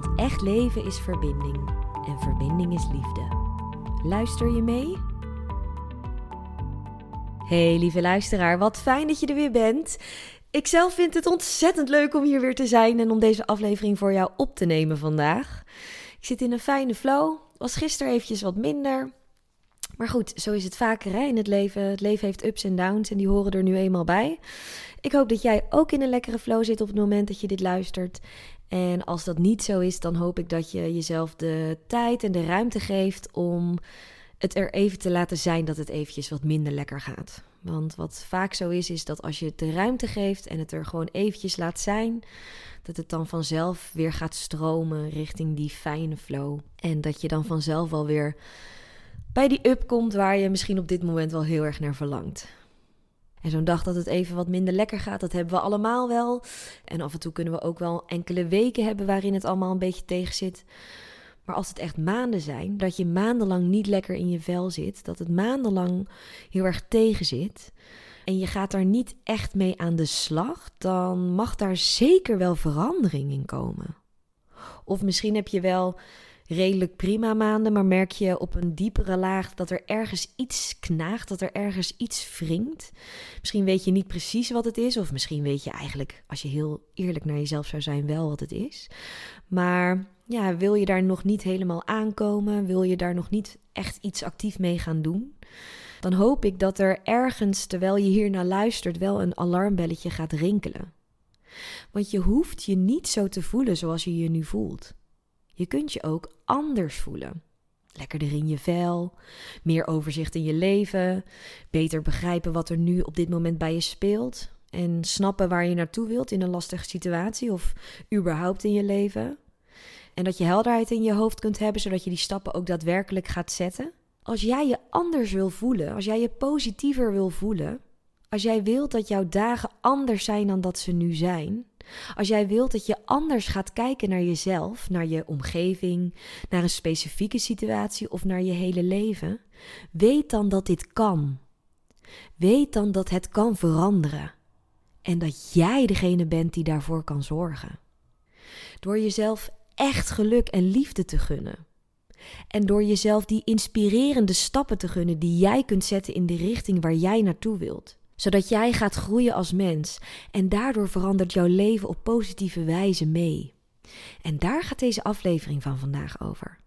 Want echt leven is verbinding en verbinding is liefde. Luister je mee? Hey lieve luisteraar, wat fijn dat je er weer bent. Ik zelf vind het ontzettend leuk om hier weer te zijn en om deze aflevering voor jou op te nemen vandaag. Ik zit in een fijne flow. Was gisteren eventjes wat minder. Maar goed, zo is het vaker hè, in het leven. Het leven heeft ups en downs en die horen er nu eenmaal bij. Ik hoop dat jij ook in een lekkere flow zit op het moment dat je dit luistert. En als dat niet zo is, dan hoop ik dat je jezelf de tijd en de ruimte geeft om het er even te laten zijn dat het eventjes wat minder lekker gaat. Want wat vaak zo is, is dat als je het de ruimte geeft en het er gewoon eventjes laat zijn, dat het dan vanzelf weer gaat stromen richting die fijne flow. En dat je dan vanzelf alweer bij die up komt waar je misschien op dit moment wel heel erg naar verlangt. Zo'n dag dat het even wat minder lekker gaat, dat hebben we allemaal wel. En af en toe kunnen we ook wel enkele weken hebben waarin het allemaal een beetje tegen zit. Maar als het echt maanden zijn, dat je maandenlang niet lekker in je vel zit, dat het maandenlang heel erg tegen zit en je gaat daar niet echt mee aan de slag, dan mag daar zeker wel verandering in komen. Of misschien heb je wel redelijk prima maanden, maar merk je op een diepere laag dat er ergens iets knaagt, dat er ergens iets wringt. Misschien weet je niet precies wat het is, of misschien weet je eigenlijk, als je heel eerlijk naar jezelf zou zijn, wel wat het is. Maar ja, wil je daar nog niet helemaal aankomen? Wil je daar nog niet echt iets actief mee gaan doen? Dan hoop ik dat er ergens, terwijl je hier naar luistert, wel een alarmbelletje gaat rinkelen. Want je hoeft je niet zo te voelen zoals je je nu voelt. Je kunt je ook anders voelen. Lekkerder in je vel, meer overzicht in je leven, beter begrijpen wat er nu op dit moment bij je speelt en snappen waar je naartoe wilt in een lastige situatie of überhaupt in je leven. En dat je helderheid in je hoofd kunt hebben zodat je die stappen ook daadwerkelijk gaat zetten. Als jij je anders wil voelen, als jij je positiever wil voelen, als jij wilt dat jouw dagen anders zijn dan dat ze nu zijn, als jij wilt dat je anders gaat kijken naar jezelf, naar je omgeving, naar een specifieke situatie of naar je hele leven, weet dan dat dit kan. Weet dan dat het kan veranderen en dat jij degene bent die daarvoor kan zorgen. Door jezelf echt geluk en liefde te gunnen. En door jezelf die inspirerende stappen te gunnen die jij kunt zetten in de richting waar jij naartoe wilt zodat jij gaat groeien als mens en daardoor verandert jouw leven op positieve wijze mee. En daar gaat deze aflevering van vandaag over.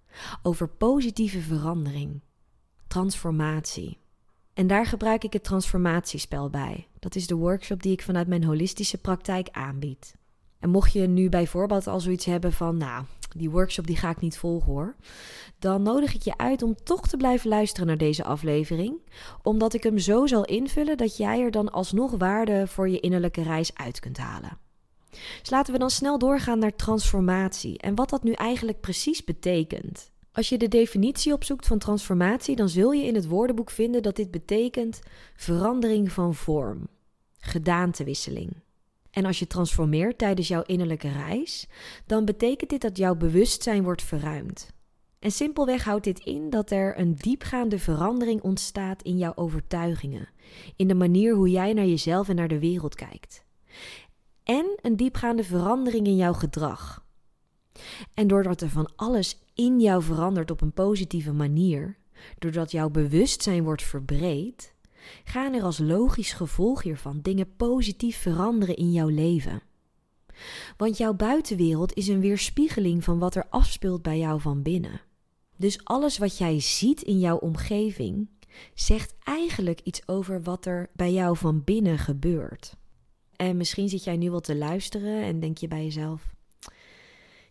Over positieve verandering, transformatie. En daar gebruik ik het transformatiespel bij. Dat is de workshop die ik vanuit mijn holistische praktijk aanbied. En mocht je nu bijvoorbeeld al zoiets hebben van, nou, die workshop die ga ik niet volgen hoor. Dan nodig ik je uit om toch te blijven luisteren naar deze aflevering. Omdat ik hem zo zal invullen dat jij er dan alsnog waarde voor je innerlijke reis uit kunt halen. Dus laten we dan snel doorgaan naar transformatie en wat dat nu eigenlijk precies betekent. Als je de definitie opzoekt van transformatie, dan zul je in het woordenboek vinden dat dit betekent verandering van vorm, gedaantewisseling. En als je transformeert tijdens jouw innerlijke reis, dan betekent dit dat jouw bewustzijn wordt verruimd. En simpelweg houdt dit in dat er een diepgaande verandering ontstaat in jouw overtuigingen, in de manier hoe jij naar jezelf en naar de wereld kijkt. En een diepgaande verandering in jouw gedrag. En doordat er van alles in jou verandert op een positieve manier, doordat jouw bewustzijn wordt verbreed, gaan er als logisch gevolg hiervan dingen positief veranderen in jouw leven. Want jouw buitenwereld is een weerspiegeling van wat er afspeelt bij jou van binnen. Dus alles wat jij ziet in jouw omgeving zegt eigenlijk iets over wat er bij jou van binnen gebeurt. En misschien zit jij nu wel te luisteren en denk je bij jezelf: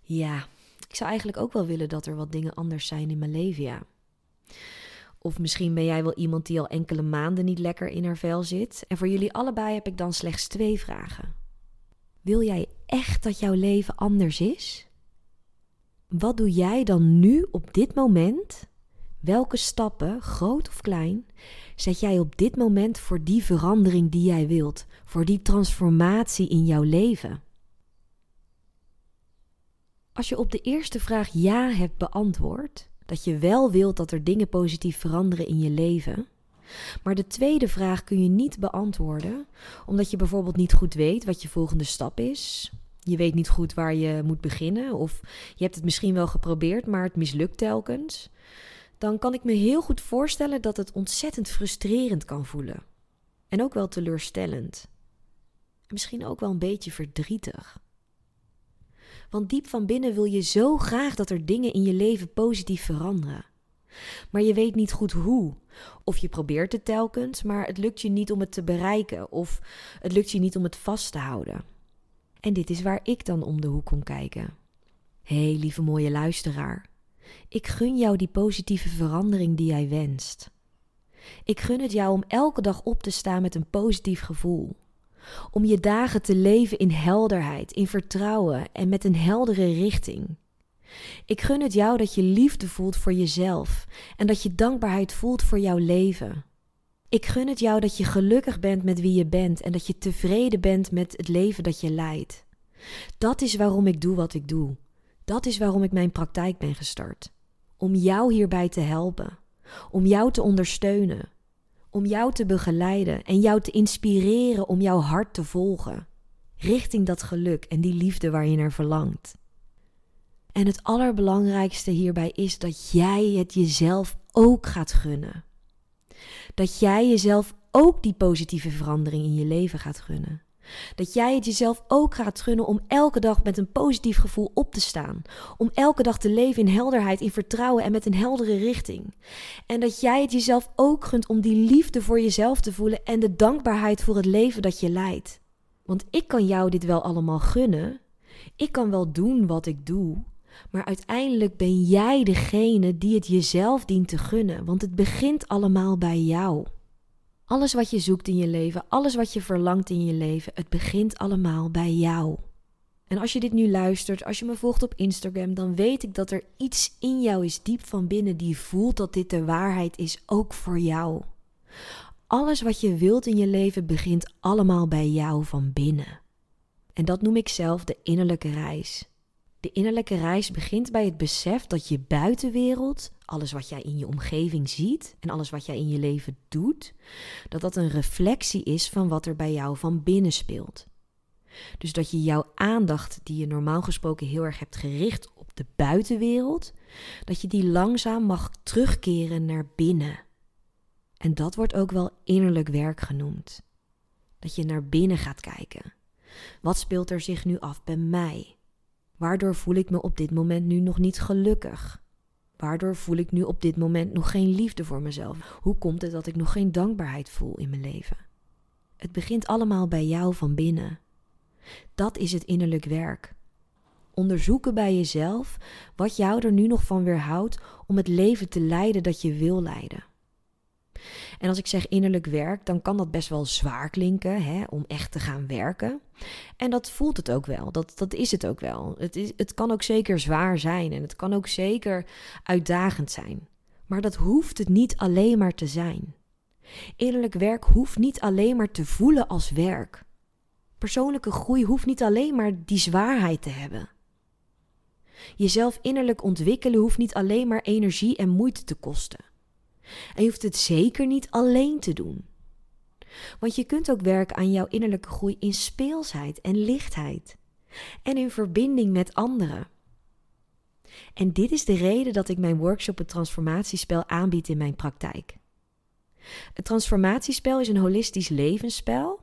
Ja, ik zou eigenlijk ook wel willen dat er wat dingen anders zijn in mijn leven, ja. Of misschien ben jij wel iemand die al enkele maanden niet lekker in haar vel zit. En voor jullie allebei heb ik dan slechts twee vragen. Wil jij echt dat jouw leven anders is? Wat doe jij dan nu op dit moment? Welke stappen, groot of klein, zet jij op dit moment voor die verandering die jij wilt, voor die transformatie in jouw leven? Als je op de eerste vraag ja hebt beantwoord, dat je wel wilt dat er dingen positief veranderen in je leven, maar de tweede vraag kun je niet beantwoorden, omdat je bijvoorbeeld niet goed weet wat je volgende stap is. Je weet niet goed waar je moet beginnen, of je hebt het misschien wel geprobeerd, maar het mislukt telkens. Dan kan ik me heel goed voorstellen dat het ontzettend frustrerend kan voelen. En ook wel teleurstellend. Misschien ook wel een beetje verdrietig. Want diep van binnen wil je zo graag dat er dingen in je leven positief veranderen. Maar je weet niet goed hoe. Of je probeert het telkens, maar het lukt je niet om het te bereiken. Of het lukt je niet om het vast te houden. En dit is waar ik dan om de hoek kom kijken. Hé, hey, lieve mooie luisteraar. Ik gun jou die positieve verandering die jij wenst. Ik gun het jou om elke dag op te staan met een positief gevoel. Om je dagen te leven in helderheid, in vertrouwen en met een heldere richting. Ik gun het jou dat je liefde voelt voor jezelf en dat je dankbaarheid voelt voor jouw leven. Ik gun het jou dat je gelukkig bent met wie je bent en dat je tevreden bent met het leven dat je leidt. Dat is waarom ik doe wat ik doe. Dat is waarom ik mijn praktijk ben gestart. Om jou hierbij te helpen, om jou te ondersteunen, om jou te begeleiden en jou te inspireren om jouw hart te volgen, richting dat geluk en die liefde waar je naar verlangt. En het allerbelangrijkste hierbij is dat jij het jezelf ook gaat gunnen. Dat jij jezelf ook die positieve verandering in je leven gaat gunnen. Dat jij het jezelf ook gaat gunnen om elke dag met een positief gevoel op te staan. Om elke dag te leven in helderheid, in vertrouwen en met een heldere richting. En dat jij het jezelf ook gunt om die liefde voor jezelf te voelen en de dankbaarheid voor het leven dat je leidt. Want ik kan jou dit wel allemaal gunnen. Ik kan wel doen wat ik doe. Maar uiteindelijk ben jij degene die het jezelf dient te gunnen, want het begint allemaal bij jou. Alles wat je zoekt in je leven, alles wat je verlangt in je leven, het begint allemaal bij jou. En als je dit nu luistert, als je me volgt op Instagram, dan weet ik dat er iets in jou is diep van binnen die voelt dat dit de waarheid is, ook voor jou. Alles wat je wilt in je leven begint allemaal bij jou van binnen. En dat noem ik zelf de innerlijke reis. De innerlijke reis begint bij het besef dat je buitenwereld, alles wat jij in je omgeving ziet en alles wat jij in je leven doet, dat dat een reflectie is van wat er bij jou van binnen speelt. Dus dat je jouw aandacht, die je normaal gesproken heel erg hebt gericht op de buitenwereld, dat je die langzaam mag terugkeren naar binnen. En dat wordt ook wel innerlijk werk genoemd. Dat je naar binnen gaat kijken. Wat speelt er zich nu af bij mij? Waardoor voel ik me op dit moment nu nog niet gelukkig? Waardoor voel ik nu op dit moment nog geen liefde voor mezelf? Hoe komt het dat ik nog geen dankbaarheid voel in mijn leven? Het begint allemaal bij jou van binnen. Dat is het innerlijk werk. Onderzoeken bij jezelf wat jou er nu nog van weerhoudt om het leven te leiden dat je wil leiden. En als ik zeg innerlijk werk, dan kan dat best wel zwaar klinken hè, om echt te gaan werken. En dat voelt het ook wel, dat, dat is het ook wel. Het, is, het kan ook zeker zwaar zijn en het kan ook zeker uitdagend zijn. Maar dat hoeft het niet alleen maar te zijn. Innerlijk werk hoeft niet alleen maar te voelen als werk. Persoonlijke groei hoeft niet alleen maar die zwaarheid te hebben. Jezelf innerlijk ontwikkelen hoeft niet alleen maar energie en moeite te kosten. En je hoeft het zeker niet alleen te doen. Want je kunt ook werken aan jouw innerlijke groei in speelsheid en lichtheid. En in verbinding met anderen. En dit is de reden dat ik mijn workshop het transformatiespel aanbied in mijn praktijk. Het transformatiespel is een holistisch levensspel.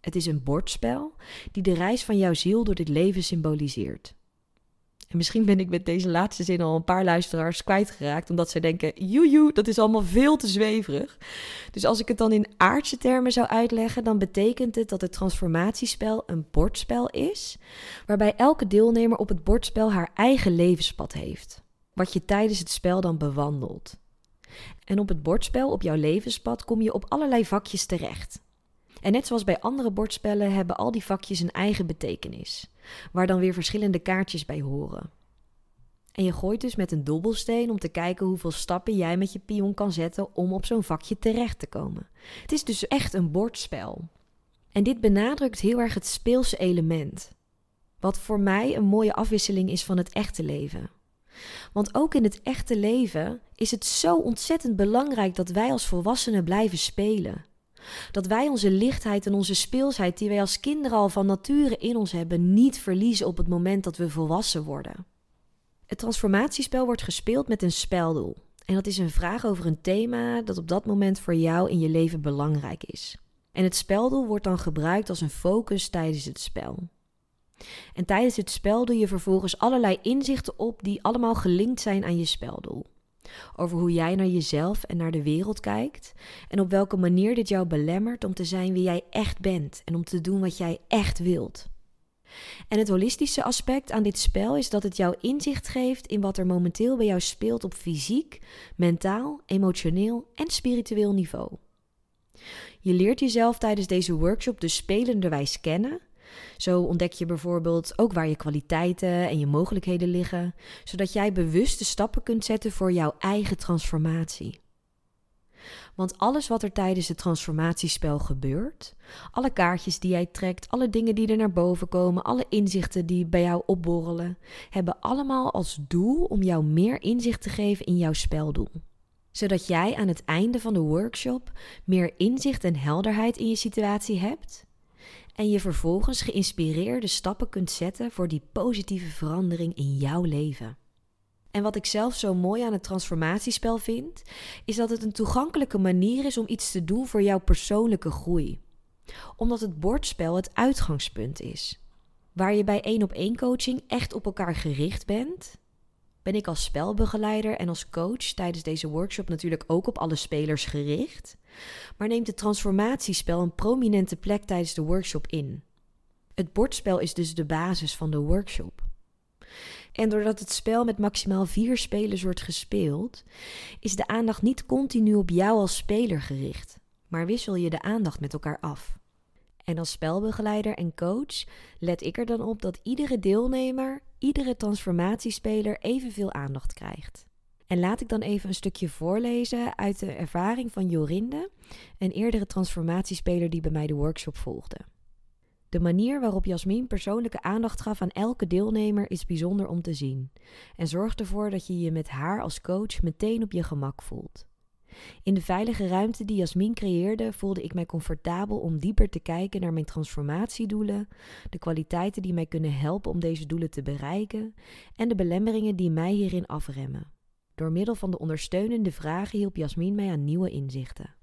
Het is een bordspel die de reis van jouw ziel door dit leven symboliseert. En misschien ben ik met deze laatste zin al een paar luisteraars kwijtgeraakt, omdat zij denken: joejoe, dat is allemaal veel te zweverig. Dus als ik het dan in aardse termen zou uitleggen, dan betekent het dat het transformatiespel een bordspel is, waarbij elke deelnemer op het bordspel haar eigen levenspad heeft, wat je tijdens het spel dan bewandelt. En op het bordspel, op jouw levenspad, kom je op allerlei vakjes terecht. En net zoals bij andere bordspellen hebben al die vakjes een eigen betekenis, waar dan weer verschillende kaartjes bij horen. En je gooit dus met een dobbelsteen om te kijken hoeveel stappen jij met je pion kan zetten om op zo'n vakje terecht te komen. Het is dus echt een bordspel. En dit benadrukt heel erg het speelse element. Wat voor mij een mooie afwisseling is van het echte leven. Want ook in het echte leven is het zo ontzettend belangrijk dat wij als volwassenen blijven spelen. Dat wij onze lichtheid en onze speelsheid, die wij als kinderen al van nature in ons hebben, niet verliezen op het moment dat we volwassen worden. Het transformatiespel wordt gespeeld met een speldoel. En dat is een vraag over een thema dat op dat moment voor jou in je leven belangrijk is. En het speldoel wordt dan gebruikt als een focus tijdens het spel. En tijdens het spel doe je vervolgens allerlei inzichten op die allemaal gelinkt zijn aan je speldoel. Over hoe jij naar jezelf en naar de wereld kijkt en op welke manier dit jou belemmert om te zijn wie jij echt bent en om te doen wat jij echt wilt. En het holistische aspect aan dit spel is dat het jou inzicht geeft in wat er momenteel bij jou speelt op fysiek, mentaal, emotioneel en spiritueel niveau. Je leert jezelf tijdens deze workshop dus spelenderwijs kennen. Zo ontdek je bijvoorbeeld ook waar je kwaliteiten en je mogelijkheden liggen, zodat jij bewuste stappen kunt zetten voor jouw eigen transformatie. Want alles wat er tijdens het transformatiespel gebeurt, alle kaartjes die jij trekt, alle dingen die er naar boven komen, alle inzichten die bij jou opborrelen, hebben allemaal als doel om jou meer inzicht te geven in jouw speldoel. Zodat jij aan het einde van de workshop meer inzicht en helderheid in je situatie hebt en je vervolgens geïnspireerde stappen kunt zetten voor die positieve verandering in jouw leven. En wat ik zelf zo mooi aan het transformatiespel vind, is dat het een toegankelijke manier is om iets te doen voor jouw persoonlijke groei. Omdat het bordspel het uitgangspunt is. Waar je bij één op één coaching echt op elkaar gericht bent, ben ik als spelbegeleider en als coach tijdens deze workshop natuurlijk ook op alle spelers gericht, maar neemt het transformatiespel een prominente plek tijdens de workshop in. Het bordspel is dus de basis van de workshop. En doordat het spel met maximaal vier spelers wordt gespeeld, is de aandacht niet continu op jou als speler gericht, maar wissel je de aandacht met elkaar af. En als spelbegeleider en coach let ik er dan op dat iedere deelnemer, iedere transformatiespeler evenveel aandacht krijgt. En laat ik dan even een stukje voorlezen uit de ervaring van Jorinde, een eerdere transformatiespeler die bij mij de workshop volgde. De manier waarop Jasmin persoonlijke aandacht gaf aan elke deelnemer is bijzonder om te zien en zorgt ervoor dat je je met haar als coach meteen op je gemak voelt. In de veilige ruimte die Jasmin creëerde, voelde ik mij comfortabel om dieper te kijken naar mijn transformatiedoelen, de kwaliteiten die mij kunnen helpen om deze doelen te bereiken en de belemmeringen die mij hierin afremmen. Door middel van de ondersteunende vragen hielp Jasmin mij aan nieuwe inzichten.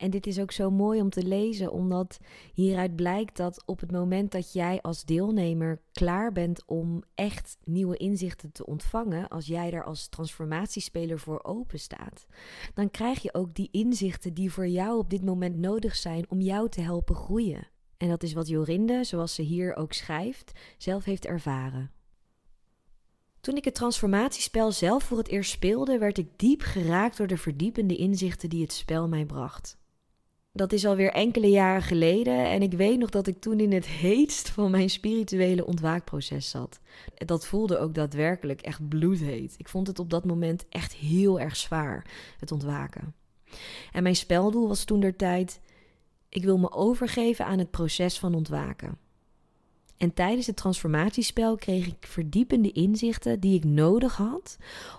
En dit is ook zo mooi om te lezen, omdat hieruit blijkt dat op het moment dat jij als deelnemer klaar bent om echt nieuwe inzichten te ontvangen, als jij er als transformatiespeler voor open staat, dan krijg je ook die inzichten die voor jou op dit moment nodig zijn om jou te helpen groeien. En dat is wat Jorinde, zoals ze hier ook schrijft, zelf heeft ervaren. Toen ik het transformatiespel zelf voor het eerst speelde, werd ik diep geraakt door de verdiepende inzichten die het spel mij bracht. Dat is alweer enkele jaren geleden en ik weet nog dat ik toen in het heetst van mijn spirituele ontwaakproces zat. Dat voelde ook daadwerkelijk echt bloedheet. Ik vond het op dat moment echt heel erg zwaar, het ontwaken. En mijn speldoel was toen der tijd: ik wil me overgeven aan het proces van ontwaken. En tijdens het transformatiespel kreeg ik verdiepende inzichten die ik nodig had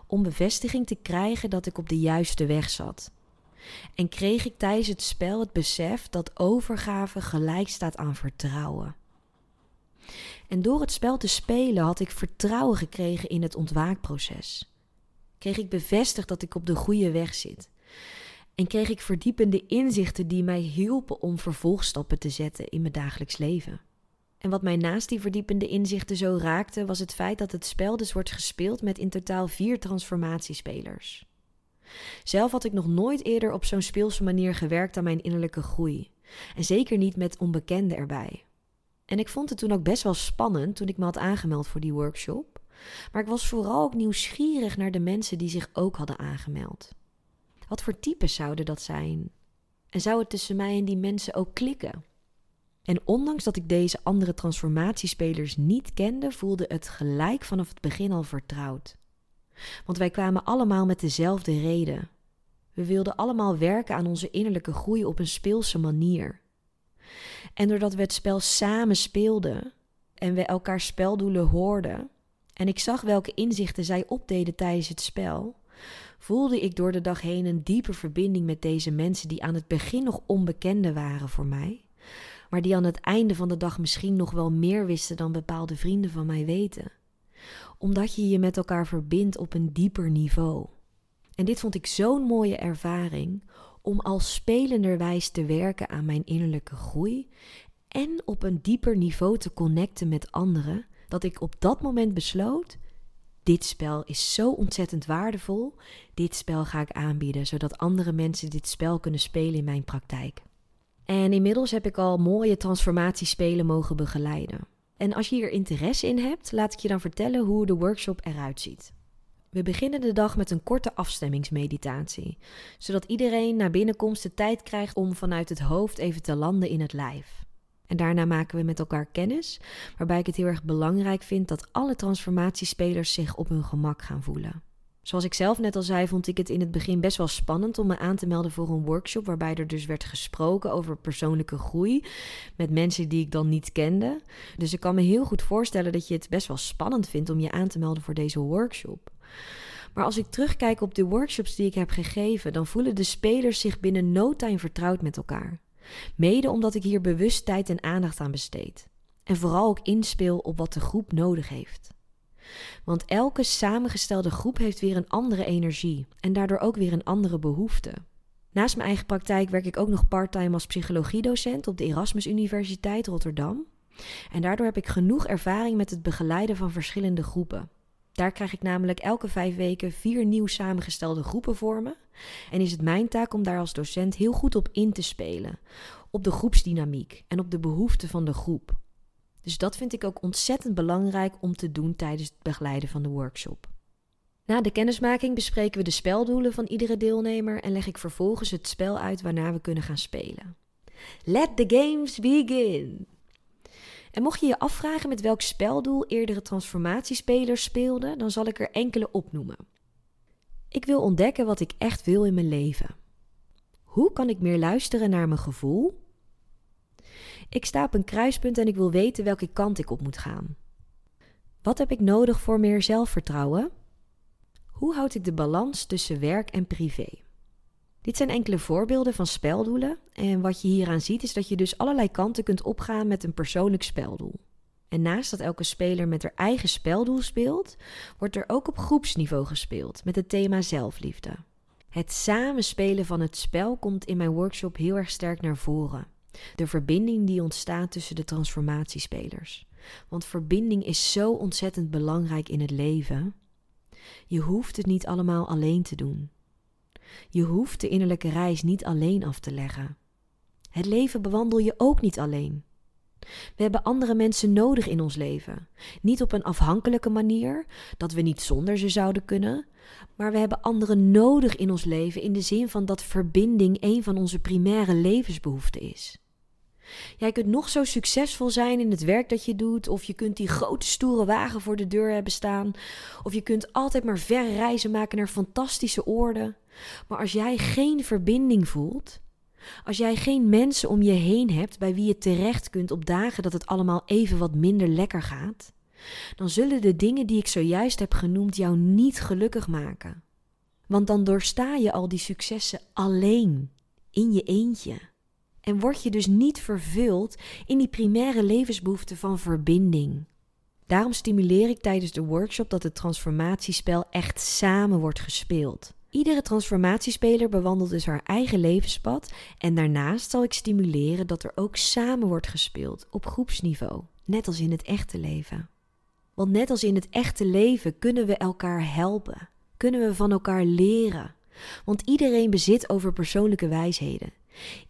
om bevestiging te krijgen dat ik op de juiste weg zat. En kreeg ik tijdens het spel het besef dat overgave gelijk staat aan vertrouwen. En door het spel te spelen had ik vertrouwen gekregen in het ontwaakproces. Kreeg ik bevestigd dat ik op de goede weg zit. En kreeg ik verdiepende inzichten die mij hielpen om vervolgstappen te zetten in mijn dagelijks leven. En wat mij naast die verdiepende inzichten zo raakte, was het feit dat het spel dus wordt gespeeld met in totaal vier transformatiespelers. Zelf had ik nog nooit eerder op zo'n speelse manier gewerkt aan mijn innerlijke groei. En zeker niet met onbekenden erbij. En ik vond het toen ook best wel spannend toen ik me had aangemeld voor die workshop. Maar ik was vooral ook nieuwsgierig naar de mensen die zich ook hadden aangemeld. Wat voor types zouden dat zijn? En zou het tussen mij en die mensen ook klikken? En ondanks dat ik deze andere transformatiespelers niet kende, voelde het gelijk vanaf het begin al vertrouwd. Want wij kwamen allemaal met dezelfde reden. We wilden allemaal werken aan onze innerlijke groei op een speelse manier. En doordat we het spel samen speelden en we elkaar speldoelen hoorden, en ik zag welke inzichten zij opdeden tijdens het spel, voelde ik door de dag heen een diepe verbinding met deze mensen die aan het begin nog onbekende waren voor mij, maar die aan het einde van de dag misschien nog wel meer wisten dan bepaalde vrienden van mij weten. Omdat je je met elkaar verbindt op een dieper niveau. En dit vond ik zo'n mooie ervaring om als spelenderwijs te werken aan mijn innerlijke groei en op een dieper niveau te connecten met anderen, dat ik op dat moment besloot: dit spel is zo ontzettend waardevol. Dit spel ga ik aanbieden, zodat andere mensen dit spel kunnen spelen in mijn praktijk. En inmiddels heb ik al mooie transformatiespelen mogen begeleiden. En als je hier interesse in hebt, laat ik je dan vertellen hoe de workshop eruit ziet. We beginnen de dag met een korte afstemmingsmeditatie, zodat iedereen na binnenkomst de tijd krijgt om vanuit het hoofd even te landen in het lijf. En daarna maken we met elkaar kennis, waarbij ik het heel erg belangrijk vind dat alle transformatiespelers zich op hun gemak gaan voelen. Zoals ik zelf net al zei, vond ik het in het begin best wel spannend om me aan te melden voor een workshop waarbij er dus werd gesproken over persoonlijke groei met mensen die ik dan niet kende. Dus ik kan me heel goed voorstellen dat je het best wel spannend vindt om je aan te melden voor deze workshop. Maar als ik terugkijk op de workshops die ik heb gegeven, dan voelen de spelers zich binnen no time vertrouwd met elkaar. Mede omdat ik hier bewust tijd en aandacht aan besteed. En vooral ook inspeel op wat de groep nodig heeft. Want elke samengestelde groep heeft weer een andere energie en daardoor ook weer een andere behoefte. Naast mijn eigen praktijk werk ik ook nog parttime als psychologiedocent op de Erasmus Universiteit Rotterdam. En daardoor heb ik genoeg ervaring met het begeleiden van verschillende groepen. Daar krijg ik namelijk elke vijf weken vier nieuw samengestelde groepen voor me. En is het mijn taak om daar als docent heel goed op in te spelen. Op de groepsdynamiek en op de behoeften van de groep. Dus dat vind ik ook ontzettend belangrijk om te doen tijdens het begeleiden van de workshop. Na de kennismaking bespreken we de speldoelen van iedere deelnemer en leg ik vervolgens het spel uit waarna we kunnen gaan spelen. Let the games begin! En mocht je je afvragen met welk speldoel eerdere transformatiespelers speelden, dan zal ik er enkele opnoemen. Ik wil ontdekken wat ik echt wil in mijn leven. Hoe kan ik meer luisteren naar mijn gevoel? Ik sta op een kruispunt en ik wil weten welke kant ik op moet gaan. Wat heb ik nodig voor meer zelfvertrouwen? Hoe houd ik de balans tussen werk en privé? Dit zijn enkele voorbeelden van speldoelen en wat je hieraan ziet is dat je dus allerlei kanten kunt opgaan met een persoonlijk speldoel. En naast dat elke speler met haar eigen speldoel speelt, wordt er ook op groepsniveau gespeeld met het thema zelfliefde. Het samenspelen van het spel komt in mijn workshop heel erg sterk naar voren. De verbinding die ontstaat tussen de transformatiespelers. Want verbinding is zo ontzettend belangrijk in het leven. Je hoeft het niet allemaal alleen te doen. Je hoeft de innerlijke reis niet alleen af te leggen. Het leven bewandel je ook niet alleen. We hebben andere mensen nodig in ons leven. Niet op een afhankelijke manier, dat we niet zonder ze zouden kunnen, maar we hebben anderen nodig in ons leven in de zin van dat verbinding een van onze primaire levensbehoeften is. Jij kunt nog zo succesvol zijn in het werk dat je doet, of je kunt die grote stoere wagen voor de deur hebben staan, of je kunt altijd maar verre reizen maken naar fantastische oorden. Maar als jij geen verbinding voelt, als jij geen mensen om je heen hebt bij wie je terecht kunt op dagen dat het allemaal even wat minder lekker gaat, dan zullen de dingen die ik zojuist heb genoemd jou niet gelukkig maken. Want dan doorsta je al die successen alleen, in je eentje. En word je dus niet vervuld in die primaire levensbehoefte van verbinding. Daarom stimuleer ik tijdens de workshop dat het transformatiespel echt samen wordt gespeeld. Iedere transformatiespeler bewandelt dus haar eigen levenspad en daarnaast zal ik stimuleren dat er ook samen wordt gespeeld op groepsniveau, net als in het echte leven. Want net als in het echte leven kunnen we elkaar helpen, kunnen we van elkaar leren. Want iedereen bezit over persoonlijke wijsheden.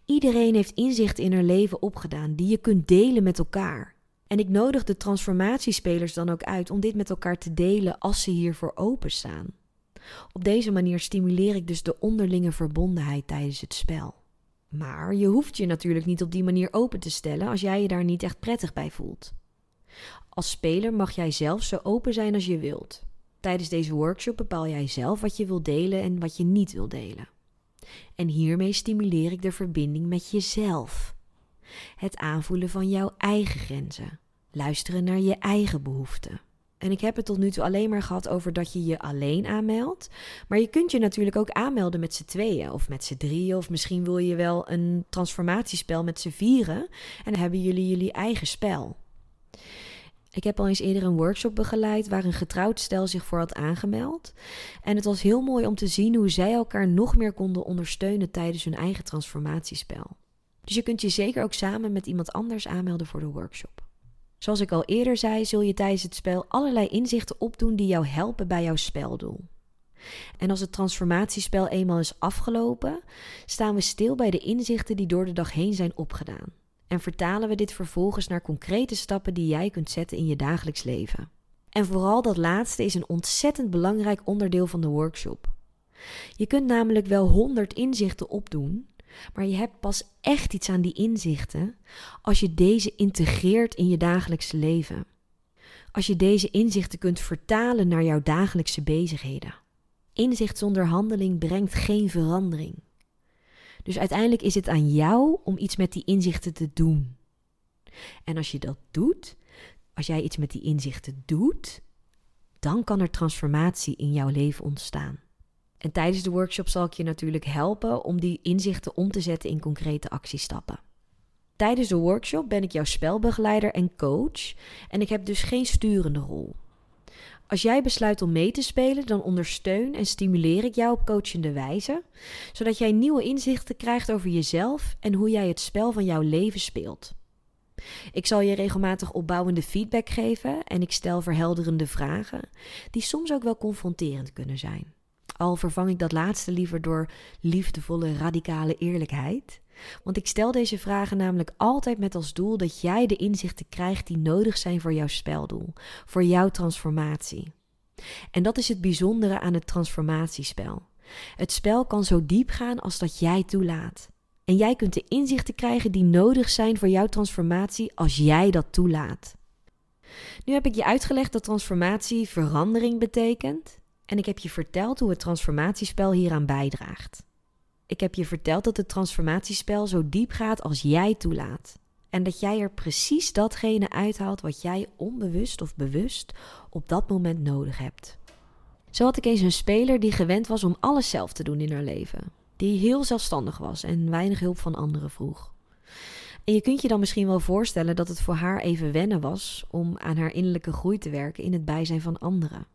Iedereen heeft inzicht in haar leven opgedaan die je kunt delen met elkaar. En ik nodig de transformatiespelers dan ook uit om dit met elkaar te delen als ze hiervoor openstaan. Op deze manier stimuleer ik dus de onderlinge verbondenheid tijdens het spel. Maar je hoeft je natuurlijk niet op die manier open te stellen als jij je daar niet echt prettig bij voelt. Als speler mag jij zelf zo open zijn als je wilt. Tijdens deze workshop bepaal jij zelf wat je wilt delen en wat je niet wilt delen. En hiermee stimuleer ik de verbinding met jezelf. Het aanvoelen van jouw eigen grenzen. Luisteren naar je eigen behoeften. En ik heb het tot nu toe alleen maar gehad over dat je je alleen aanmeldt. Maar je kunt je natuurlijk ook aanmelden met z'n tweeën of met z'n drieën. Of misschien wil je wel een transformatiespel met z'n vieren. En dan hebben jullie jullie eigen spel. Ik heb al eens eerder een workshop begeleid waar een getrouwd stel zich voor had aangemeld. En het was heel mooi om te zien hoe zij elkaar nog meer konden ondersteunen tijdens hun eigen transformatiespel. Dus je kunt je zeker ook samen met iemand anders aanmelden voor de workshop. Zoals ik al eerder zei, zul je tijdens het spel allerlei inzichten opdoen die jou helpen bij jouw speldoel. En als het transformatiespel eenmaal is afgelopen, staan we stil bij de inzichten die door de dag heen zijn opgedaan. En vertalen we dit vervolgens naar concrete stappen die jij kunt zetten in je dagelijks leven. En vooral dat laatste is een ontzettend belangrijk onderdeel van de workshop. Je kunt namelijk wel 100 inzichten opdoen, maar je hebt pas echt iets aan die inzichten als je deze integreert in je dagelijkse leven. Als je deze inzichten kunt vertalen naar jouw dagelijkse bezigheden. Inzicht zonder handeling brengt geen verandering. Dus uiteindelijk is het aan jou om iets met die inzichten te doen. En als je dat doet, als jij iets met die inzichten doet, dan kan er transformatie in jouw leven ontstaan. En tijdens de workshop zal ik je natuurlijk helpen om die inzichten om te zetten in concrete actiestappen. Tijdens de workshop ben ik jouw spelbegeleider en coach en ik heb dus geen sturende rol. Als jij besluit om mee te spelen, dan ondersteun en stimuleer ik jou op coachende wijze, zodat jij nieuwe inzichten krijgt over jezelf en hoe jij het spel van jouw leven speelt. Ik zal je regelmatig opbouwende feedback geven en ik stel verhelderende vragen, die soms ook wel confronterend kunnen zijn. Al vervang ik dat laatste liever door liefdevolle, radicale eerlijkheid. Want ik stel deze vragen namelijk altijd met als doel dat jij de inzichten krijgt die nodig zijn voor jouw speldoel, voor jouw transformatie. En dat is het bijzondere aan het transformatiespel. Het spel kan zo diep gaan als dat jij toelaat. En jij kunt de inzichten krijgen die nodig zijn voor jouw transformatie als jij dat toelaat. Nu heb ik je uitgelegd dat transformatie verandering betekent en ik heb je verteld hoe het transformatiespel hieraan bijdraagt. Ik heb je verteld dat het transformatiespel zo diep gaat als jij toelaat. En dat jij er precies datgene uithaalt wat jij onbewust of bewust op dat moment nodig hebt. Zo had ik eens een speler die gewend was om alles zelf te doen in haar leven. Die heel zelfstandig was en weinig hulp van anderen vroeg. En je kunt je dan misschien wel voorstellen dat het voor haar even wennen was om aan haar innerlijke groei te werken in het bijzijn van anderen.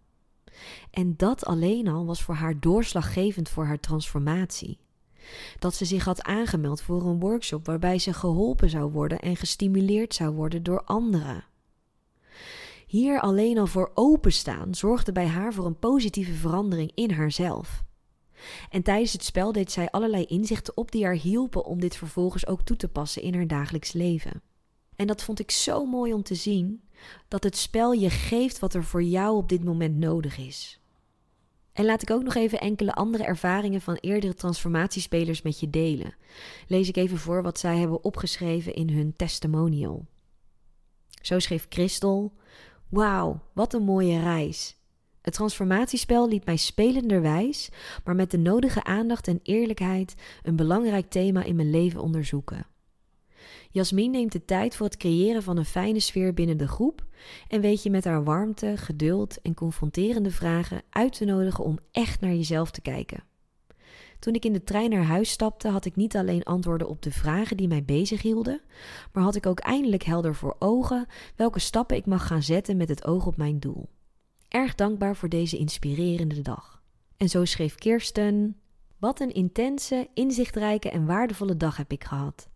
En dat alleen al was voor haar doorslaggevend voor haar transformatie. Dat ze zich had aangemeld voor een workshop waarbij ze geholpen zou worden en gestimuleerd zou worden door anderen. Hier alleen al voor openstaan zorgde bij haar voor een positieve verandering in haarzelf. En tijdens het spel deed zij allerlei inzichten op die haar hielpen om dit vervolgens ook toe te passen in haar dagelijks leven. En dat vond ik zo mooi om te zien, dat het spel je geeft wat er voor jou op dit moment nodig is. En laat ik ook nog even enkele andere ervaringen van eerdere transformatiespelers met je delen. Lees ik even voor wat zij hebben opgeschreven in hun testimonial. Zo schreef Christel: Wauw, wat een mooie reis. Het transformatiespel liet mij spelenderwijs, maar met de nodige aandacht en eerlijkheid, een belangrijk thema in mijn leven onderzoeken. Jasmin neemt de tijd voor het creëren van een fijne sfeer binnen de groep en weet je met haar warmte, geduld en confronterende vragen uit te nodigen om echt naar jezelf te kijken. Toen ik in de trein naar huis stapte, had ik niet alleen antwoorden op de vragen die mij bezighielden, maar had ik ook eindelijk helder voor ogen welke stappen ik mag gaan zetten met het oog op mijn doel. Erg dankbaar voor deze inspirerende dag. En zo schreef Kirsten: Wat een intense, inzichtrijke en waardevolle dag heb ik gehad.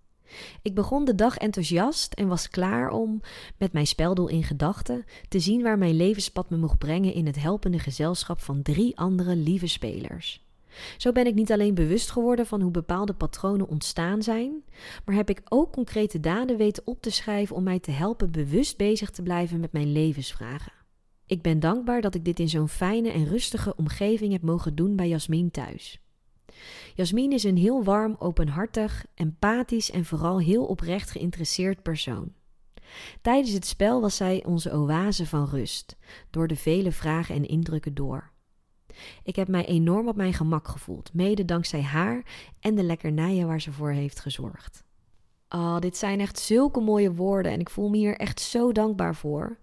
Ik begon de dag enthousiast en was klaar om, met mijn speldoel in gedachten, te zien waar mijn levenspad me mocht brengen in het helpende gezelschap van drie andere lieve spelers. Zo ben ik niet alleen bewust geworden van hoe bepaalde patronen ontstaan zijn, maar heb ik ook concrete daden weten op te schrijven om mij te helpen bewust bezig te blijven met mijn levensvragen. Ik ben dankbaar dat ik dit in zo'n fijne en rustige omgeving heb mogen doen bij Jasmin thuis. Jasmin is een heel warm, openhartig, empathisch en vooral heel oprecht geïnteresseerd persoon. Tijdens het spel was zij onze oase van rust, door de vele vragen en indrukken door. Ik heb mij enorm op mijn gemak gevoeld, mede dankzij haar en de lekkernijen waar ze voor heeft gezorgd. Oh, dit zijn echt zulke mooie woorden en ik voel me hier echt zo dankbaar voor.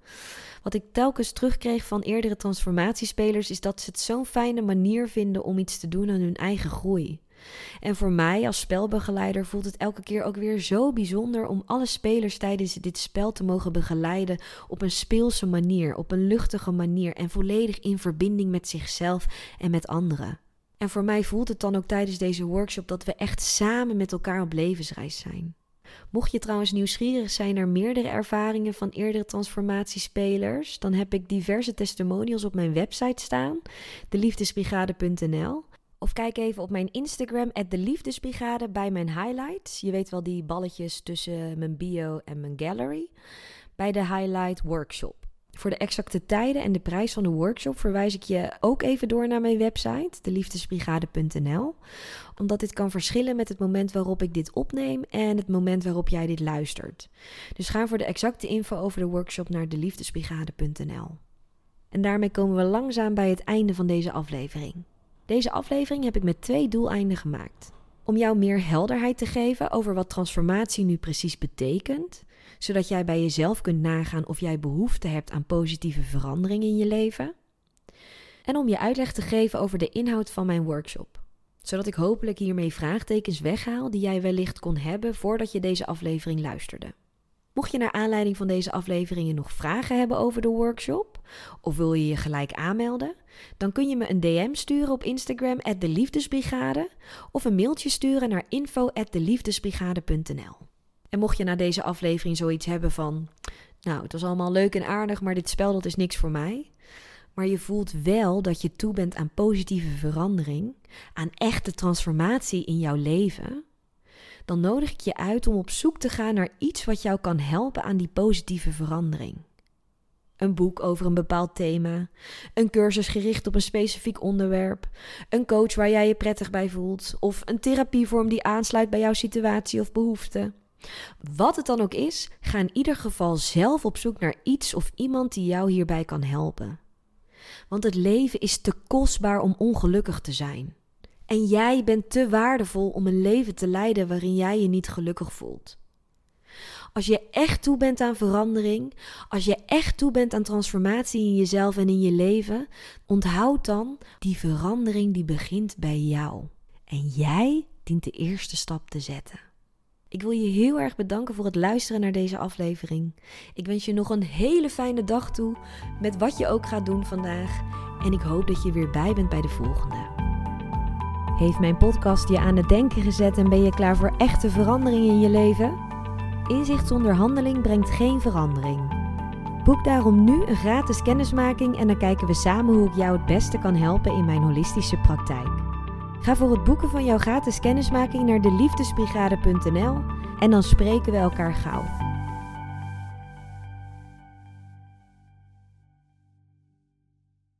Wat ik telkens terugkreeg van eerdere transformatiespelers is dat ze het zo'n fijne manier vinden om iets te doen aan hun eigen groei. En voor mij als spelbegeleider voelt het elke keer ook weer zo bijzonder om alle spelers tijdens dit spel te mogen begeleiden op een speelse manier, op een luchtige manier en volledig in verbinding met zichzelf en met anderen. En voor mij voelt het dan ook tijdens deze workshop dat we echt samen met elkaar op levensreis zijn. Mocht je trouwens nieuwsgierig zijn naar meerdere ervaringen van eerdere transformatiespelers, dan heb ik diverse testimonials op mijn website staan, deliefdesbrigade.nl. Of kijk even op mijn Instagram, de Liefdesbrigade, bij mijn highlights. Je weet wel die balletjes tussen mijn bio en mijn gallery. Bij de Highlight Workshop. Voor de exacte tijden en de prijs van de workshop verwijs ik je ook even door naar mijn website, deliefdesbrigade.nl. Omdat dit kan verschillen met het moment waarop ik dit opneem en het moment waarop jij dit luistert. Dus ga voor de exacte info over de workshop naar deliefdesbrigade.nl. En daarmee komen we langzaam bij het einde van deze aflevering. Deze aflevering heb ik met twee doeleinden gemaakt. Om jou meer helderheid te geven over wat transformatie nu precies betekent, zodat jij bij jezelf kunt nagaan of jij behoefte hebt aan positieve verandering in je leven. En om je uitleg te geven over de inhoud van mijn workshop, zodat ik hopelijk hiermee vraagtekens weghaal die jij wellicht kon hebben voordat je deze aflevering luisterde. Mocht je naar aanleiding van deze afleveringen nog vragen hebben over de workshop, of wil je je gelijk aanmelden, dan kun je me een DM sturen op Instagram de Liefdesbrigade of een mailtje sturen naar info@deliefdesbrigade.nl. En mocht je na deze aflevering zoiets hebben van, nou, het was allemaal leuk en aardig, maar dit spel dat is niks voor mij. Maar je voelt wel dat je toe bent aan positieve verandering, aan echte transformatie in jouw leven dan nodig ik je uit om op zoek te gaan naar iets wat jou kan helpen aan die positieve verandering. Een boek over een bepaald thema, een cursus gericht op een specifiek onderwerp, een coach waar jij je prettig bij voelt, of een therapievorm die aansluit bij jouw situatie of behoefte. Wat het dan ook is, ga in ieder geval zelf op zoek naar iets of iemand die jou hierbij kan helpen. Want het leven is te kostbaar om ongelukkig te zijn. En jij bent te waardevol om een leven te leiden waarin jij je niet gelukkig voelt. Als je echt toe bent aan verandering, als je echt toe bent aan transformatie in jezelf en in je leven, onthoud dan, die verandering die begint bij jou. En jij dient de eerste stap te zetten. Ik wil je heel erg bedanken voor het luisteren naar deze aflevering. Ik wens je nog een hele fijne dag toe, met wat je ook gaat doen vandaag. En ik hoop dat je weer bij bent bij de volgende. Heeft mijn podcast je aan het denken gezet en ben je klaar voor echte verandering in je leven? Inzicht zonder handeling brengt geen verandering. Boek daarom nu een gratis kennismaking en dan kijken we samen hoe ik jou het beste kan helpen in mijn holistische praktijk. Ga voor het boeken van jouw gratis kennismaking naar deliefdesbrigade.nl en dan spreken we elkaar gauw.